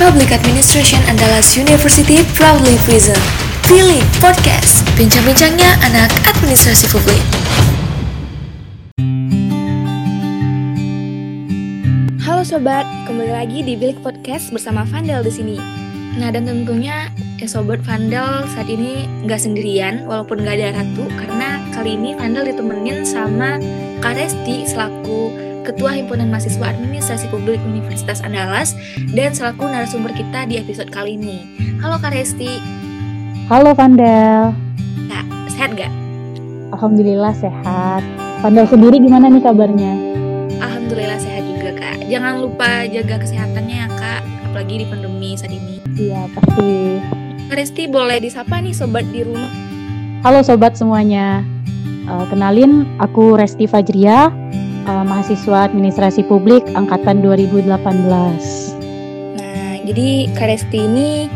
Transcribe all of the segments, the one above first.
Public Administration Andalas University proudly present. Pilih Podcast. Bincang-bincangnya anak administrasi publik. Halo sobat, kembali lagi di Bilik Podcast bersama Vandal di sini. Nah dan tentunya ya sobat Vandal saat ini nggak sendirian walaupun nggak ada Ratu karena kali ini Vandal ditemenin sama Kak Resti selaku Ketua Himpunan Mahasiswa Administrasi Publik Universitas Andalas dan selaku narasumber kita di episode kali ini. Halo Kak Resti. Halo Vandal. Kak, sehat gak? Alhamdulillah sehat. Vandal sendiri gimana nih kabarnya? Alhamdulillah sehat juga Kak. Jangan lupa jaga kesehatannya ya Kak, apalagi di pandemi saat ini. Iya pasti. Kak Resti boleh disapa nih sobat di rumah. Halo sobat semuanya. Uh, kenalin, aku Resti Fajria, uh, mahasiswa administrasi publik angkatan 2018. Nah, jadi Kak Resti ini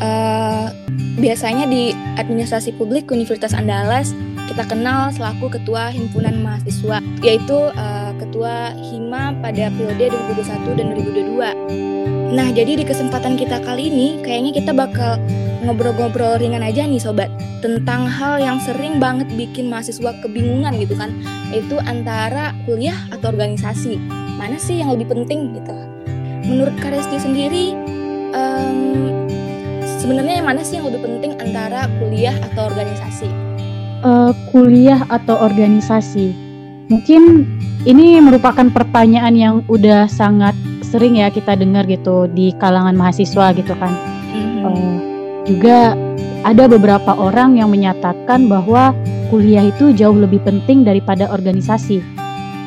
uh, biasanya di administrasi publik Universitas Andalas kita kenal selaku ketua himpunan mahasiswa, yaitu uh, ketua Hima pada periode 2021 dan 2022. Nah, jadi di kesempatan kita kali ini, kayaknya kita bakal ngobrol-ngobrol ringan aja nih sobat tentang hal yang sering banget bikin mahasiswa kebingungan gitu kan. Itu antara kuliah atau organisasi. Mana sih yang lebih penting gitu? Menurut Karesti sendiri um, sebenarnya yang mana sih yang lebih penting antara kuliah atau organisasi? Uh, kuliah atau organisasi? Mungkin ini merupakan pertanyaan yang udah sangat sering ya kita dengar gitu di kalangan mahasiswa gitu kan mm-hmm. uh, juga ada beberapa orang yang menyatakan bahwa kuliah itu jauh lebih penting daripada organisasi.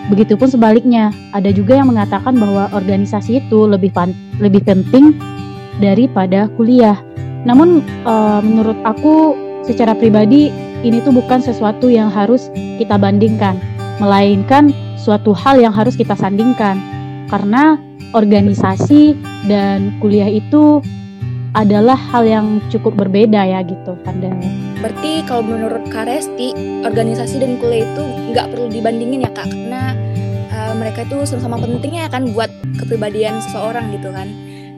Begitupun sebaliknya, ada juga yang mengatakan bahwa organisasi itu lebih lebih penting daripada kuliah. Namun e, menurut aku secara pribadi ini tuh bukan sesuatu yang harus kita bandingkan, melainkan suatu hal yang harus kita sandingkan. Karena organisasi dan kuliah itu adalah hal yang cukup berbeda ya gitu pandangannya. Berarti kalau menurut Kak Resti, organisasi dan kuliah itu nggak perlu dibandingin ya Kak, karena uh, mereka itu sama-sama pentingnya kan buat kepribadian seseorang gitu kan,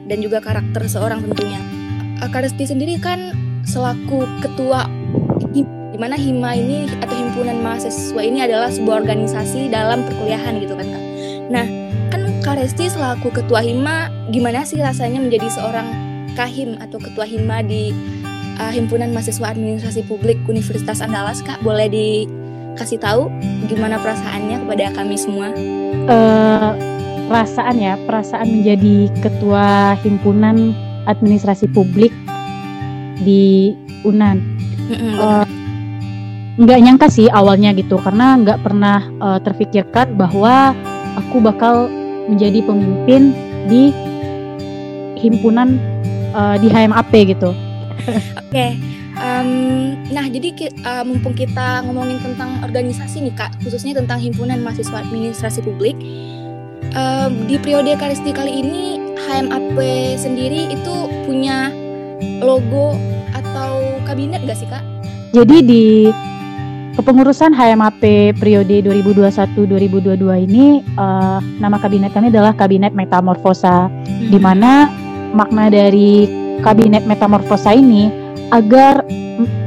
dan juga karakter seseorang tentunya. Uh, Kak Resti sendiri kan selaku ketua di mana Hima ini atau himpunan mahasiswa ini adalah sebuah organisasi dalam perkuliahan gitu kan Kak. Nah, kan Kak Resti selaku ketua Hima, gimana sih rasanya menjadi seorang Kahim atau Ketua Hima di uh, Himpunan Mahasiswa Administrasi Publik Universitas Andalas, Kak. Boleh dikasih tahu gimana perasaannya kepada kami semua? Uh, perasaan ya, perasaan menjadi Ketua Himpunan Administrasi Publik di Unan. Uh, nggak nyangka sih awalnya gitu, karena nggak pernah uh, terfikirkan bahwa aku bakal menjadi pemimpin di himpunan uh, di HMAP gitu. Oke. Okay. Um, nah, jadi uh, mumpung kita ngomongin tentang organisasi nih kak, khususnya tentang himpunan mahasiswa administrasi publik, uh, di periode Karisti kali ini HMAP sendiri itu punya logo atau kabinet gak sih kak? Jadi di kepengurusan HMAP periode 2021-2022 ini uh, nama kabinet kami adalah Kabinet Metamorfosa, hmm. di mana makna dari kabinet metamorfosa ini agar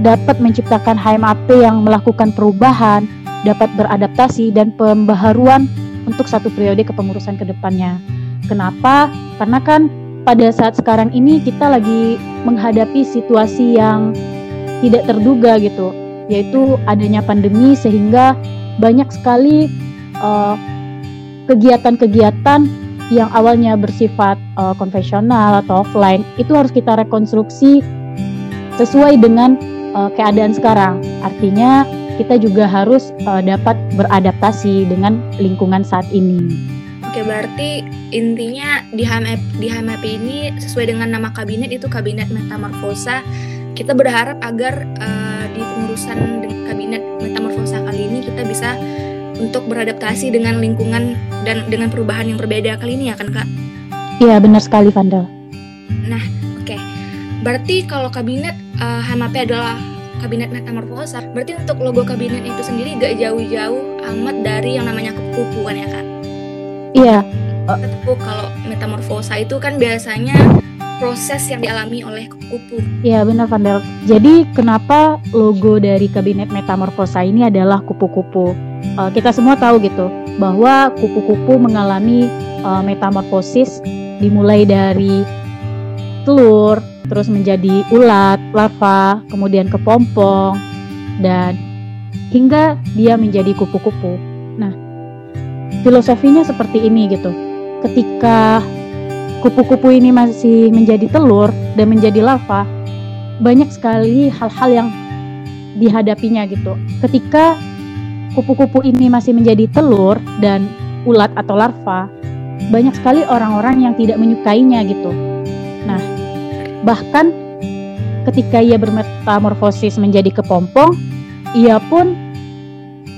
dapat menciptakan HMAP yang melakukan perubahan, dapat beradaptasi dan pembaharuan untuk satu periode kepengurusan ke depannya. Kenapa? Karena kan pada saat sekarang ini kita lagi menghadapi situasi yang tidak terduga gitu, yaitu adanya pandemi sehingga banyak sekali uh, kegiatan-kegiatan yang awalnya bersifat uh, konvensional atau offline itu harus kita rekonstruksi sesuai dengan uh, keadaan sekarang. Artinya kita juga harus uh, dapat beradaptasi dengan lingkungan saat ini. Oke, berarti intinya di HMP di HMP ini sesuai dengan nama kabinet itu kabinet metamorfosa. Kita berharap agar uh, di pengurusan kabinet metamorfosa kali ini kita bisa untuk beradaptasi dengan lingkungan dan dengan perubahan yang berbeda kali ini ya kan kak? Iya benar sekali Vandal. Nah oke, okay. berarti kalau kabinet uh, eh, HMAP adalah kabinet metamorfosa, berarti untuk logo kabinet itu sendiri gak jauh-jauh amat dari yang namanya kupu kan ya kak? Iya, uh, tahu kalau metamorfosa itu kan biasanya proses yang dialami oleh kupu-kupu. Iya benar Vandel. Jadi kenapa logo dari kabinet metamorfosa ini adalah kupu-kupu? Uh, kita semua tahu gitu bahwa kupu-kupu mengalami uh, metamorfosis dimulai dari telur, terus menjadi ulat, larva, kemudian kepompong, dan hingga dia menjadi kupu-kupu. Nah, filosofinya seperti ini gitu. Ketika kupu-kupu ini masih menjadi telur dan menjadi larva, banyak sekali hal-hal yang dihadapinya gitu. Ketika kupu-kupu ini masih menjadi telur dan ulat atau larva, banyak sekali orang-orang yang tidak menyukainya gitu. Nah, bahkan ketika ia bermetamorfosis menjadi kepompong, ia pun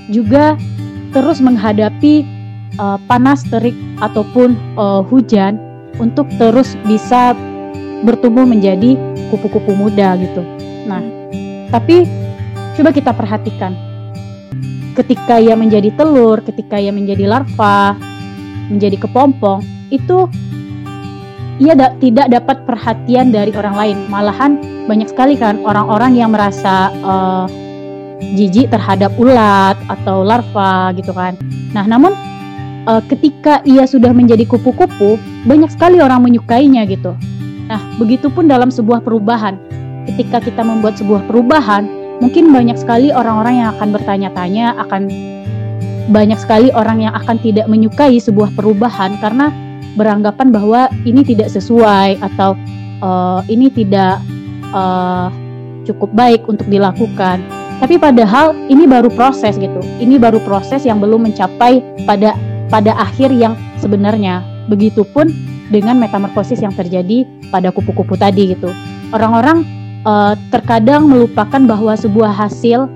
juga terus menghadapi uh, panas terik ataupun uh, hujan untuk terus bisa bertumbuh menjadi kupu-kupu muda gitu. Nah, tapi coba kita perhatikan. Ketika ia menjadi telur, ketika ia menjadi larva, menjadi kepompong, itu ia da tidak dapat perhatian dari orang lain. Malahan banyak sekali kan orang-orang yang merasa uh, jijik terhadap ulat atau larva gitu kan. Nah, namun uh, ketika ia sudah menjadi kupu-kupu, banyak sekali orang menyukainya gitu. Nah, begitupun dalam sebuah perubahan. Ketika kita membuat sebuah perubahan, mungkin banyak sekali orang-orang yang akan bertanya-tanya, akan banyak sekali orang yang akan tidak menyukai sebuah perubahan karena beranggapan bahwa ini tidak sesuai atau uh, ini tidak uh, cukup baik untuk dilakukan. Tapi padahal ini baru proses gitu. Ini baru proses yang belum mencapai pada pada akhir yang sebenarnya. Begitupun dengan metamorfosis yang terjadi pada kupu-kupu tadi gitu. Orang-orang uh, terkadang melupakan bahwa sebuah hasil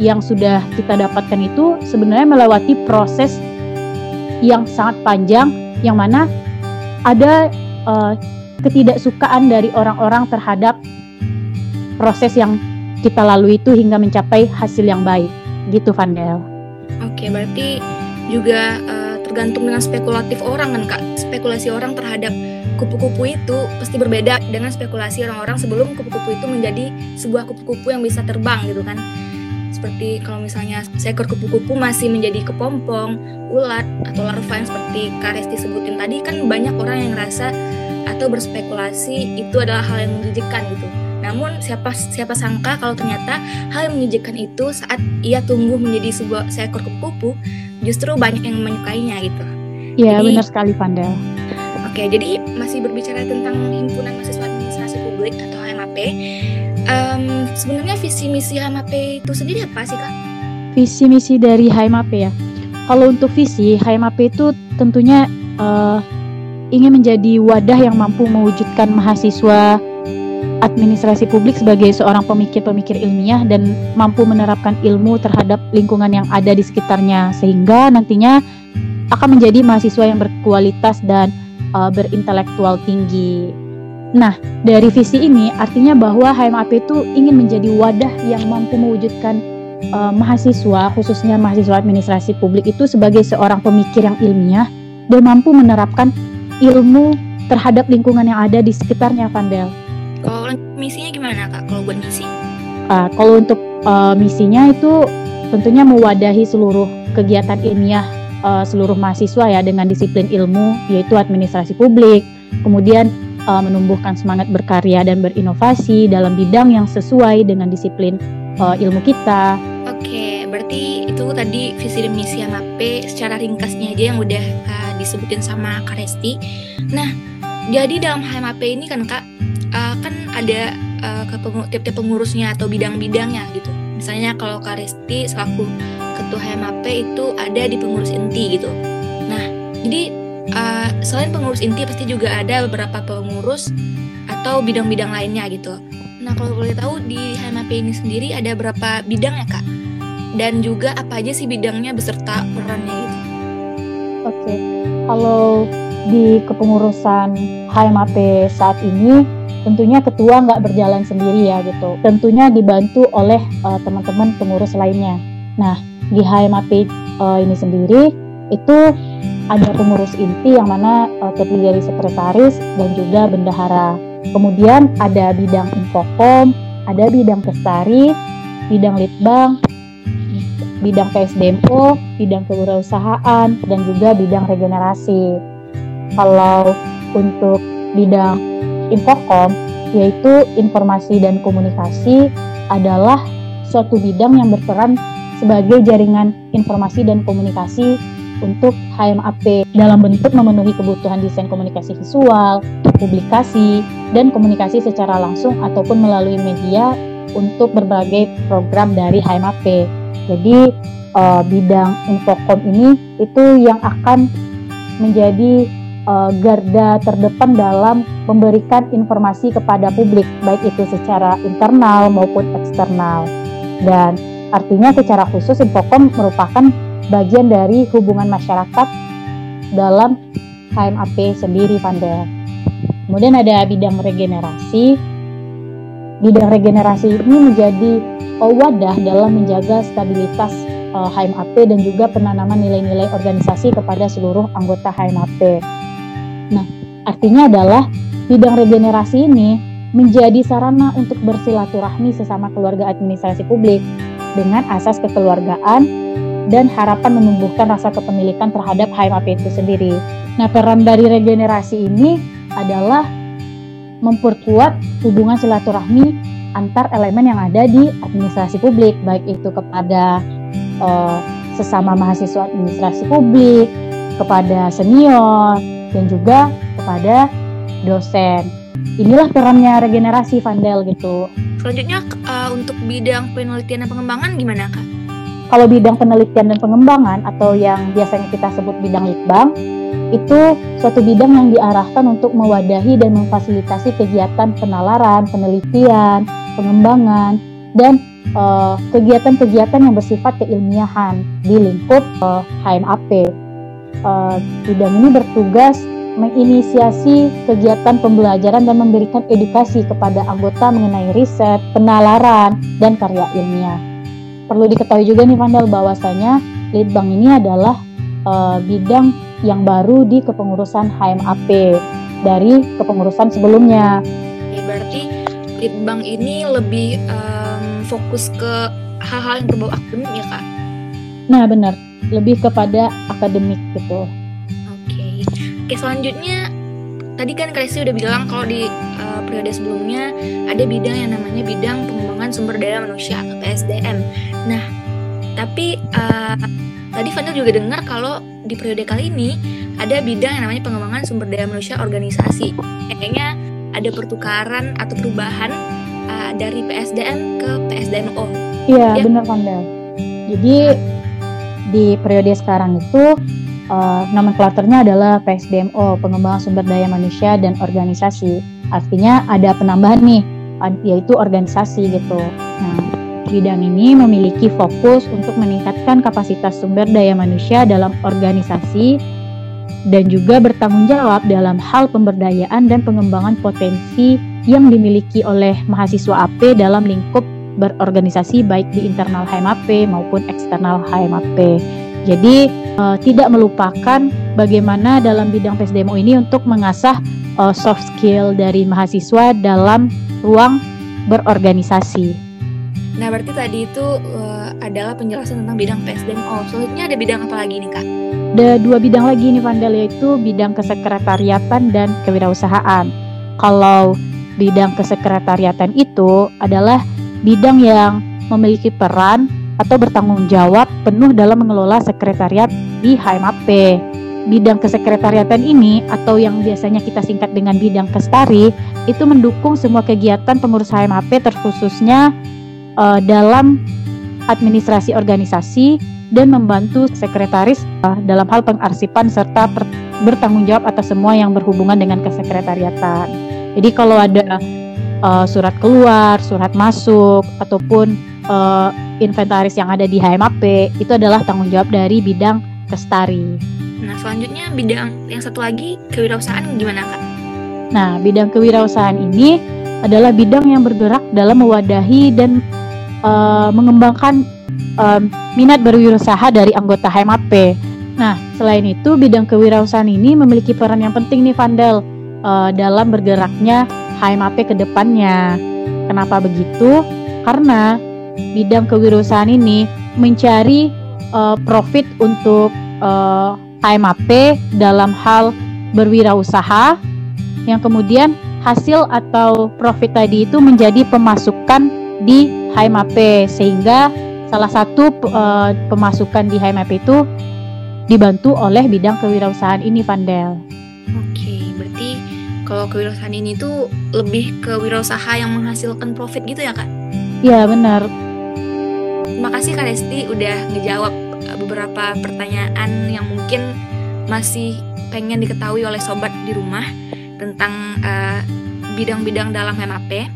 yang sudah kita dapatkan itu sebenarnya melewati proses yang sangat panjang yang mana ada uh, ketidaksukaan dari orang-orang terhadap proses yang kita lalui itu hingga mencapai hasil yang baik gitu Vandel. Oke, berarti juga uh, tergantung dengan spekulatif orang kan kak spekulasi orang terhadap kupu-kupu itu pasti berbeda dengan spekulasi orang-orang sebelum kupu-kupu itu menjadi sebuah kupu-kupu yang bisa terbang gitu kan seperti kalau misalnya seekor kupu-kupu masih menjadi kepompong, ulat atau larva yang seperti Kares disebutin tadi kan banyak orang yang ngerasa atau berspekulasi itu adalah hal yang menjijikkan gitu. Namun siapa siapa sangka kalau ternyata hal yang menyejukkan itu saat ia tumbuh menjadi sebuah seekor kupu-kupu justru banyak yang menyukainya gitu. Iya benar sekali Pandel. Oke jadi masih berbicara tentang himpunan mahasiswa administrasi publik atau HMAP. Um, sebenarnya visi misi HMAP itu sendiri apa sih kak? Visi misi dari HMAP ya. Kalau untuk visi HMAP itu tentunya uh, ingin menjadi wadah yang mampu mewujudkan mahasiswa administrasi publik sebagai seorang pemikir-pemikir ilmiah dan mampu menerapkan ilmu terhadap lingkungan yang ada di sekitarnya sehingga nantinya akan menjadi mahasiswa yang berkualitas dan uh, berintelektual tinggi. Nah, dari visi ini artinya bahwa HMAP itu ingin menjadi wadah yang mampu mewujudkan uh, mahasiswa, khususnya mahasiswa administrasi publik itu sebagai seorang pemikir yang ilmiah dan mampu menerapkan ilmu terhadap lingkungan yang ada di sekitarnya, Vandel. Kalau misinya gimana kak? Kalau buat misi? Uh, kalau untuk uh, misinya itu tentunya mewadahi seluruh kegiatan ilmiah uh, seluruh mahasiswa ya dengan disiplin ilmu yaitu administrasi publik, kemudian uh, menumbuhkan semangat berkarya dan berinovasi dalam bidang yang sesuai dengan disiplin uh, ilmu kita. Oke, berarti itu tadi visi dan misi MAP secara ringkasnya aja yang udah uh, disebutin sama Kak Resti. Nah, jadi dalam HMAP ini kan Kak kan ada uh, tiap-tiap pengurusnya atau bidang-bidangnya gitu. Misalnya kalau Karisti selaku ketua HMAP itu ada di pengurus inti gitu. Nah, jadi uh, selain pengurus inti pasti juga ada beberapa pengurus atau bidang-bidang lainnya gitu. Nah, kalau boleh tahu di HMAP ini sendiri ada berapa bidang ya kak? Dan juga apa aja sih bidangnya beserta perannya gitu? Oke, kalau di kepengurusan HMAP saat ini tentunya ketua nggak berjalan sendiri ya gitu. Tentunya dibantu oleh uh, teman-teman pengurus lainnya. Nah, di HMAP uh, ini sendiri itu ada pengurus inti yang mana uh, terdiri dari sekretaris dan juga bendahara. Kemudian ada bidang infokom, ada bidang kestari, bidang litbang, bidang PSDMO, bidang kewirausahaan, dan juga bidang regenerasi. Kalau untuk bidang infokom, yaitu informasi dan komunikasi adalah suatu bidang yang berperan sebagai jaringan informasi dan komunikasi untuk HMAP dalam bentuk memenuhi kebutuhan desain komunikasi visual, publikasi, dan komunikasi secara langsung ataupun melalui media untuk berbagai program dari HMAP. Jadi uh, bidang infokom ini itu yang akan menjadi uh, garda terdepan dalam memberikan informasi kepada publik baik itu secara internal maupun eksternal. Dan artinya secara khusus infokom merupakan bagian dari hubungan masyarakat dalam HMAP sendiri Pandel. Kemudian ada bidang regenerasi. Bidang regenerasi ini menjadi wadah dalam menjaga stabilitas uh, eh, HMAP dan juga penanaman nilai-nilai organisasi kepada seluruh anggota HMAP. Nah, artinya adalah bidang regenerasi ini menjadi sarana untuk bersilaturahmi sesama keluarga administrasi publik dengan asas kekeluargaan dan harapan menumbuhkan rasa kepemilikan terhadap HMAP itu sendiri. Nah, peran dari regenerasi ini adalah memperkuat hubungan silaturahmi antar elemen yang ada di administrasi publik, baik itu kepada uh, sesama mahasiswa administrasi publik, kepada senior, dan juga kepada dosen. Inilah perannya regenerasi Vandel gitu. Selanjutnya uh, untuk bidang penelitian dan pengembangan gimana kak? Kalau bidang penelitian dan pengembangan atau yang biasanya kita sebut bidang litbang, itu suatu bidang yang diarahkan untuk mewadahi dan memfasilitasi kegiatan penalaran, penelitian, pengembangan, dan eh, kegiatan-kegiatan uh, yang bersifat keilmiahan di lingkup uh, eh, HMAP. Uh, eh, bidang ini bertugas menginisiasi kegiatan pembelajaran dan memberikan edukasi kepada anggota mengenai riset, penalaran, dan karya ilmiah. Perlu diketahui juga nih Vandal bahwasanya Litbang ini adalah uh, bidang yang baru di kepengurusan HMAP dari kepengurusan sebelumnya. Ya, berarti Litbang ini lebih um, fokus ke hal-hal yang berbau akademik ya kak? Nah benar, lebih kepada akademik gitu. Oke, okay. oke selanjutnya tadi kan Kresi udah bilang kalau di uh, periode sebelumnya ada bidang yang namanya bidang pengembangan sumber daya manusia atau PSDM. Nah, tapi uh, tadi Fandel juga dengar kalau di periode kali ini ada bidang yang namanya pengembangan sumber daya manusia organisasi. Kayaknya ada pertukaran atau perubahan uh, dari PSDM ke PSDMO. Iya, ya. benar Kandel. Jadi di periode sekarang itu uh, nomenklaturnya adalah PSDMO, pengembangan sumber daya manusia dan organisasi. Artinya ada penambahan nih, yaitu organisasi gitu. Nah, bidang ini memiliki fokus untuk meningkatkan kapasitas sumber daya manusia dalam organisasi dan juga bertanggung jawab dalam hal pemberdayaan dan pengembangan potensi yang dimiliki oleh mahasiswa AP dalam lingkup berorganisasi baik di internal HMAP maupun eksternal HMAP. Jadi uh, tidak melupakan bagaimana dalam bidang PSDMO ini untuk mengasah uh, soft skill dari mahasiswa dalam ruang berorganisasi. Nah, berarti tadi itu uh, adalah penjelasan tentang bidang PSDMO. Selanjutnya ada bidang apa lagi nih, Kak? ada dua bidang lagi nih Vandal yaitu bidang kesekretariatan dan kewirausahaan. Kalau bidang kesekretariatan itu adalah bidang yang memiliki peran atau bertanggung jawab penuh dalam mengelola sekretariat di HMAP. Bidang kesekretariatan ini atau yang biasanya kita singkat dengan bidang kestari itu mendukung semua kegiatan pengurus HMAP terkhususnya uh, dalam administrasi organisasi dan membantu sekretaris uh, dalam hal pengarsipan serta bertanggung jawab atas semua yang berhubungan dengan kesekretariatan. Jadi kalau ada uh, surat keluar, surat masuk ataupun uh, inventaris yang ada di HMAP itu adalah tanggung jawab dari bidang kestari. Nah, selanjutnya bidang yang satu lagi kewirausahaan gimana, Kak? Nah, bidang kewirausahaan ini adalah bidang yang bergerak dalam mewadahi dan uh, mengembangkan um, minat berwirausaha dari anggota HMAP. Nah, selain itu bidang kewirausahaan ini memiliki peran yang penting nih Vandel uh, dalam bergeraknya HMAP ke depannya. Kenapa begitu? Karena bidang kewirausahaan ini mencari uh, profit untuk uh, HMAP dalam hal berwirausaha yang kemudian hasil atau profit tadi itu menjadi pemasukan di HMAP sehingga salah satu uh, pemasukan di HMAP itu dibantu oleh bidang kewirausahaan ini Vandel. Oke, berarti kalau kewirausahaan ini tuh lebih ke wirausaha yang menghasilkan profit gitu ya kak? Iya benar. Terima kasih Kak Resti udah ngejawab eh, beberapa pertanyaan yang mungkin masih pengen diketahui oleh sobat di rumah tentang eh, bidang-bidang dalam MAP.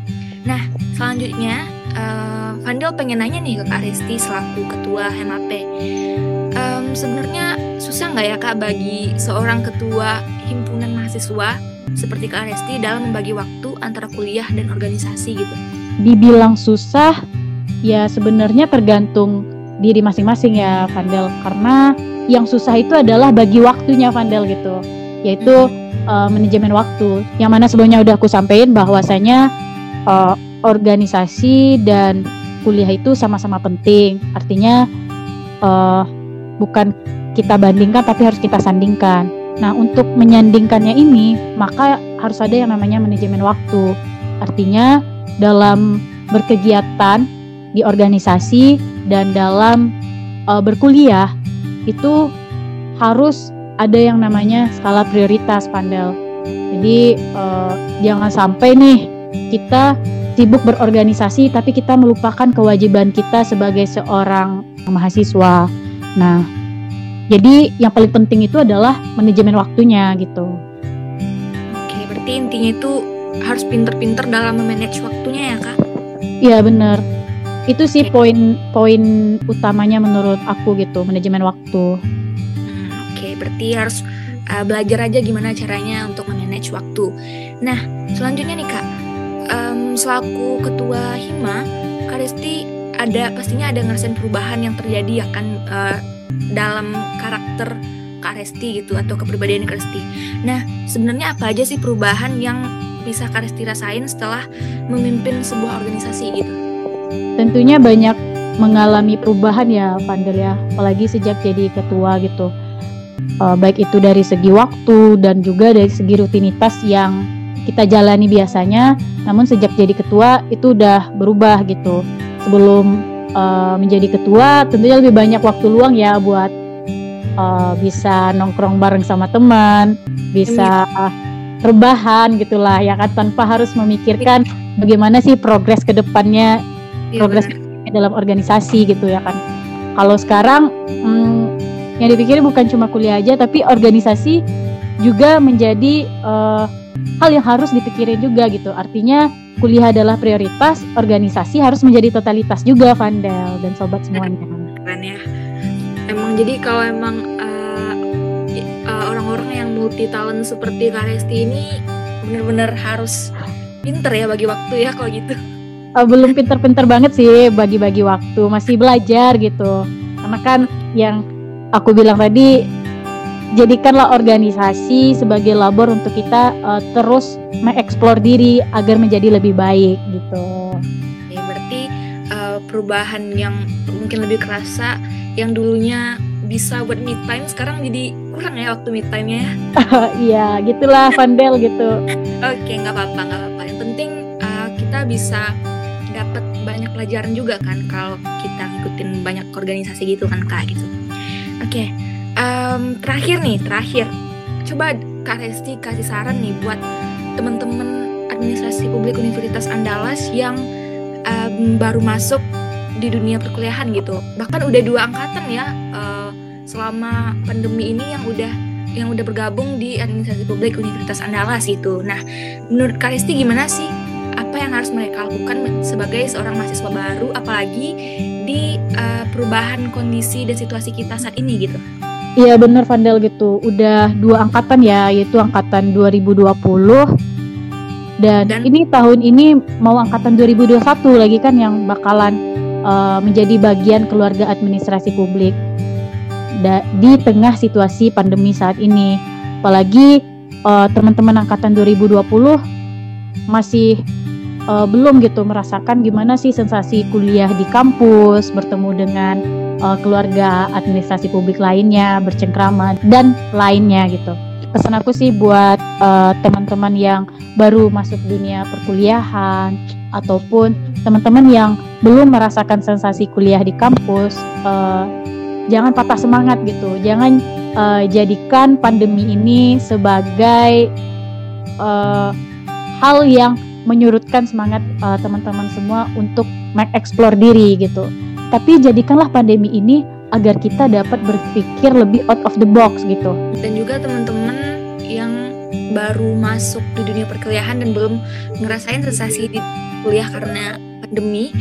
Nah, selanjutnya uh, Vandel pengen nanya nih ke Kak Resti selaku ketua MAP um, sebenarnya susah nggak ya kak bagi seorang ketua himpunan mahasiswa seperti Kak Resti dalam membagi waktu antara kuliah dan organisasi gitu? Dibilang susah, ya sebenarnya tergantung diri masing-masing ya Vandel. Karena yang susah itu adalah bagi waktunya Vandel gitu, yaitu uh, manajemen waktu. Yang mana sebelumnya udah aku sampaikan bahwasanya uh, organisasi dan kuliah itu sama-sama penting. Artinya uh, bukan kita bandingkan tapi harus kita sandingkan. Nah, untuk menyandingkannya ini, maka harus ada yang namanya manajemen waktu. Artinya dalam berkegiatan di organisasi dan dalam uh, berkuliah itu harus ada yang namanya skala prioritas pandel. Jadi uh, jangan sampai nih kita sibuk berorganisasi tapi kita melupakan kewajiban kita sebagai seorang mahasiswa. Nah, jadi yang paling penting itu adalah manajemen waktunya gitu. Oke, berarti intinya itu harus pinter-pinter dalam memanage waktunya ya kak? Iya bener. Itu sih poin-poin utamanya menurut aku gitu, manajemen waktu. Hmm, Oke, berarti harus uh, belajar aja gimana caranya untuk memanage waktu. Nah, selanjutnya nih kak, um, selaku ketua hima, Kak Resti ada pastinya ada ngerasain perubahan yang terjadi ya kan uh, dalam karakter Kak Resti gitu atau kepribadian Kak Resti. Nah, sebenarnya apa aja sih perubahan yang bisa Kak Resti rasain setelah memimpin sebuah organisasi gitu? Tentunya banyak mengalami perubahan ya Vandel ya, apalagi sejak jadi ketua gitu. Uh, baik itu dari segi waktu dan juga dari segi rutinitas yang kita jalani biasanya, namun sejak jadi ketua itu udah berubah gitu sebelum uh, menjadi ketua tentunya lebih banyak waktu luang ya buat uh, bisa nongkrong bareng sama teman, bisa uh, rebahan gitulah ya kan tanpa harus memikirkan bagaimana sih progres ke depannya ya, progres dalam organisasi gitu ya kan. Kalau sekarang hmm, yang dipikir bukan cuma kuliah aja tapi organisasi juga menjadi uh, hal yang harus dipikirin juga gitu. Artinya kuliah adalah prioritas, organisasi harus menjadi totalitas juga Vandel dan sobat semuanya. Keren ya. Emang jadi kalau emang uh, uh, orang-orang yang multi talent seperti Kak Resti ini benar-benar harus pinter ya bagi waktu ya kalau gitu. Uh, belum pinter-pinter banget sih bagi-bagi waktu, masih belajar gitu. Karena kan yang aku bilang tadi jadikanlah organisasi sebagai labor untuk kita uh, terus mengeksplor diri agar menjadi lebih baik gitu. Ya, berarti uh, perubahan yang mungkin lebih kerasa yang dulunya bisa buat me time sekarang jadi kurang ya waktu me time-nya. Iya, gitulah Vandel gitu. Oke, nggak apa-apa, nggak apa-apa. Yang penting uh, kita bisa dapat banyak pelajaran juga kan kalau kita ngikutin banyak organisasi gitu kan kak gitu. Oke, um, terakhir nih, terakhir. Coba Kak Resti kasih saran nih buat teman-teman administrasi publik Universitas Andalas yang um, baru masuk di dunia perkuliahan gitu. Bahkan udah dua angkatan ya uh, selama pandemi ini yang udah yang udah bergabung di administrasi publik Universitas Andalas itu nah menurut Karisti gimana sih? Apa yang harus mereka lakukan sebagai seorang mahasiswa baru apalagi di uh, perubahan kondisi dan situasi kita saat ini gitu Iya bener Vandel gitu. Udah dua angkatan ya, yaitu angkatan 2020 dan, dan ini tahun ini mau angkatan 2021 lagi kan yang bakalan uh, menjadi bagian keluarga administrasi publik. di tengah situasi pandemi saat ini. Apalagi uh, teman-teman angkatan 2020 masih uh, belum gitu merasakan gimana sih sensasi kuliah di kampus, bertemu dengan uh, keluarga administrasi publik lainnya, bercengkrama dan lainnya gitu. Pesan aku sih buat uh, teman-teman yang baru masuk dunia perkuliahan ataupun teman-teman yang belum merasakan sensasi kuliah di kampus, uh, jangan patah semangat gitu, jangan uh, jadikan pandemi ini sebagai uh, hal yang menyurutkan semangat uh, teman-teman semua untuk mengeksplor diri gitu. Tapi jadikanlah pandemi ini agar kita dapat berpikir lebih out of the box gitu. Dan juga teman-teman yang baru masuk di dunia perkuliahan dan belum ngerasain sensasi di kuliah karena pandemi,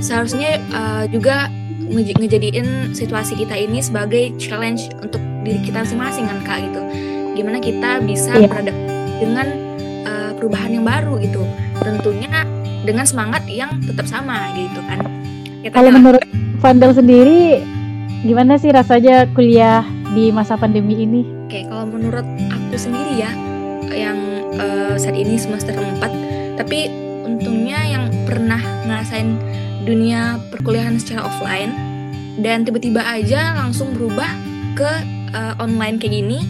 seharusnya uh, juga ngejadiin situasi kita ini sebagai challenge untuk diri kita masing-masing kan kak gitu. Gimana kita bisa yeah. beradaptasi dengan uh, perubahan yang baru gitu. Tentunya dengan semangat yang tetap sama gitu kan. Kita kalau menurut Vandal sendiri gimana sih rasanya kuliah di masa pandemi ini? Oke kalau menurut aku sendiri ya yang uh, saat ini semester 4 tapi untungnya yang pernah ngerasain dunia perkuliahan secara offline dan tiba-tiba aja langsung berubah ke uh, online kayak gini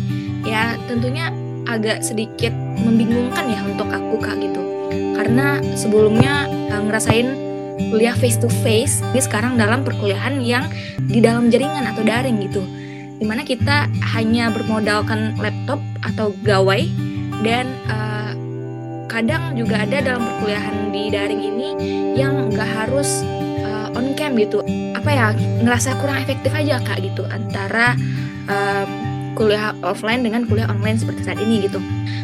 ya tentunya agak sedikit membingungkan ya untuk aku kak gitu. Karena sebelumnya uh, ngerasain kuliah face to face ini sekarang dalam perkuliahan yang di dalam jaringan atau daring gitu. Di mana kita hanya bermodalkan laptop atau gawai dan uh, kadang juga ada dalam perkuliahan di daring ini yang nggak harus uh, on cam gitu. Apa ya ngerasa kurang efektif aja kak gitu. Antara uh, kuliah offline dengan kuliah online seperti saat ini gitu.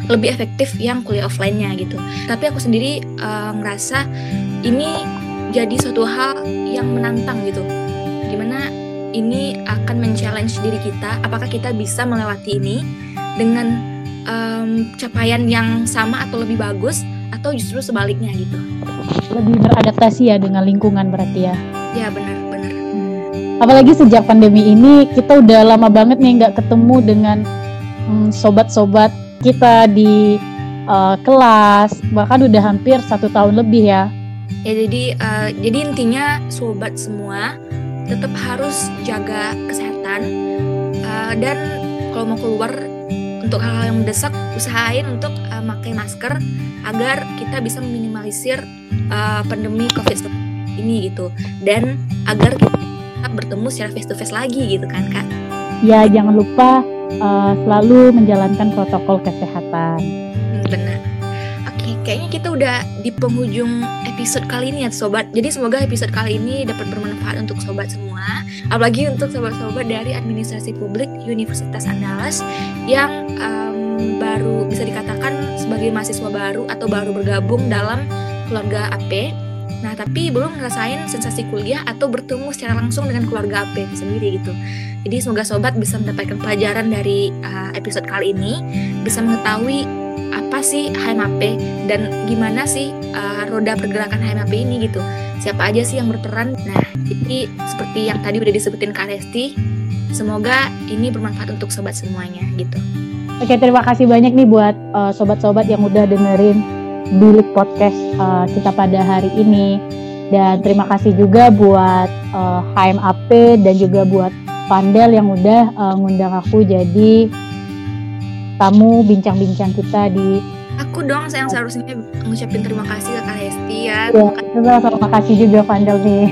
Lebih efektif yang kuliah offline-nya gitu. Tapi aku sendiri uh, ngerasa ini jadi suatu hal yang menantang gitu. Di mana ini akan men-challenge diri kita apakah kita bisa melewati ini dengan um, capaian yang sama atau lebih bagus atau justru sebaliknya gitu. Lebih beradaptasi ya dengan lingkungan berarti ya? Ya benar. Apalagi sejak pandemi ini kita udah lama banget nih nggak ketemu dengan hmm, sobat-sobat kita di uh, kelas. Bahkan udah hampir satu tahun lebih ya. Ya jadi uh, jadi intinya sobat semua tetap harus jaga kesehatan. Uh, dan kalau mau keluar untuk hal-hal yang mendesak usahain untuk uh, pakai masker agar kita bisa meminimalisir uh, pandemi covid ini gitu. Dan agar kita bertemu secara face to face lagi gitu kan kak ya jangan lupa uh, selalu menjalankan protokol kesehatan. Hmm, benar. Oke, kayaknya kita udah di penghujung episode kali ini ya sobat. Jadi semoga episode kali ini dapat bermanfaat untuk sobat semua, apalagi untuk sobat-sobat dari administrasi publik Universitas Andalas yang um, baru bisa dikatakan sebagai mahasiswa baru atau baru bergabung dalam keluarga AP Nah, tapi belum ngerasain sensasi kuliah atau bertemu secara langsung dengan keluarga AP sendiri gitu. Jadi semoga sobat bisa mendapatkan pelajaran dari uh, episode kali ini, bisa mengetahui apa sih HMAP dan gimana sih uh, roda pergerakan HMAP ini gitu. Siapa aja sih yang berperan. Nah, jadi seperti yang tadi udah disebutin Kak Resti, semoga ini bermanfaat untuk sobat semuanya gitu. Oke, terima kasih banyak nih buat uh, sobat-sobat yang udah dengerin Bilik Podcast uh, kita pada hari ini. Dan terima kasih juga buat uh, eh, HMAP dan juga buat Pandel yang udah uh, ngundang aku jadi tamu bincang-bincang kita di Aku dong yang seharusnya ngucapin terima kasih ke Kak Hesti ya. Iya, terima kasih juga Pandel nih.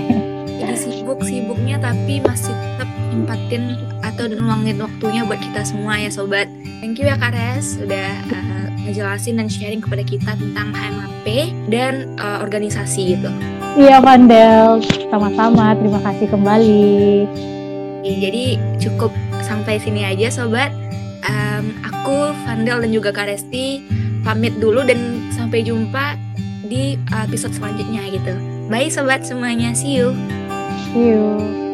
Jadi sibuk-sibuknya tapi masih tetap nyempatin atau nuangin waktunya buat kita semua ya sobat. Thank you ya Kak Res udah uh, ngejelasin dan sharing kepada kita tentang HMAP dan uh, organisasi gitu. Iya Vandel, sama-sama. Terima kasih kembali. Jadi cukup sampai sini aja sobat. Um, aku Vandel dan juga Kak Resti pamit dulu dan sampai jumpa di episode selanjutnya gitu. Bye sobat semuanya, see you. See you.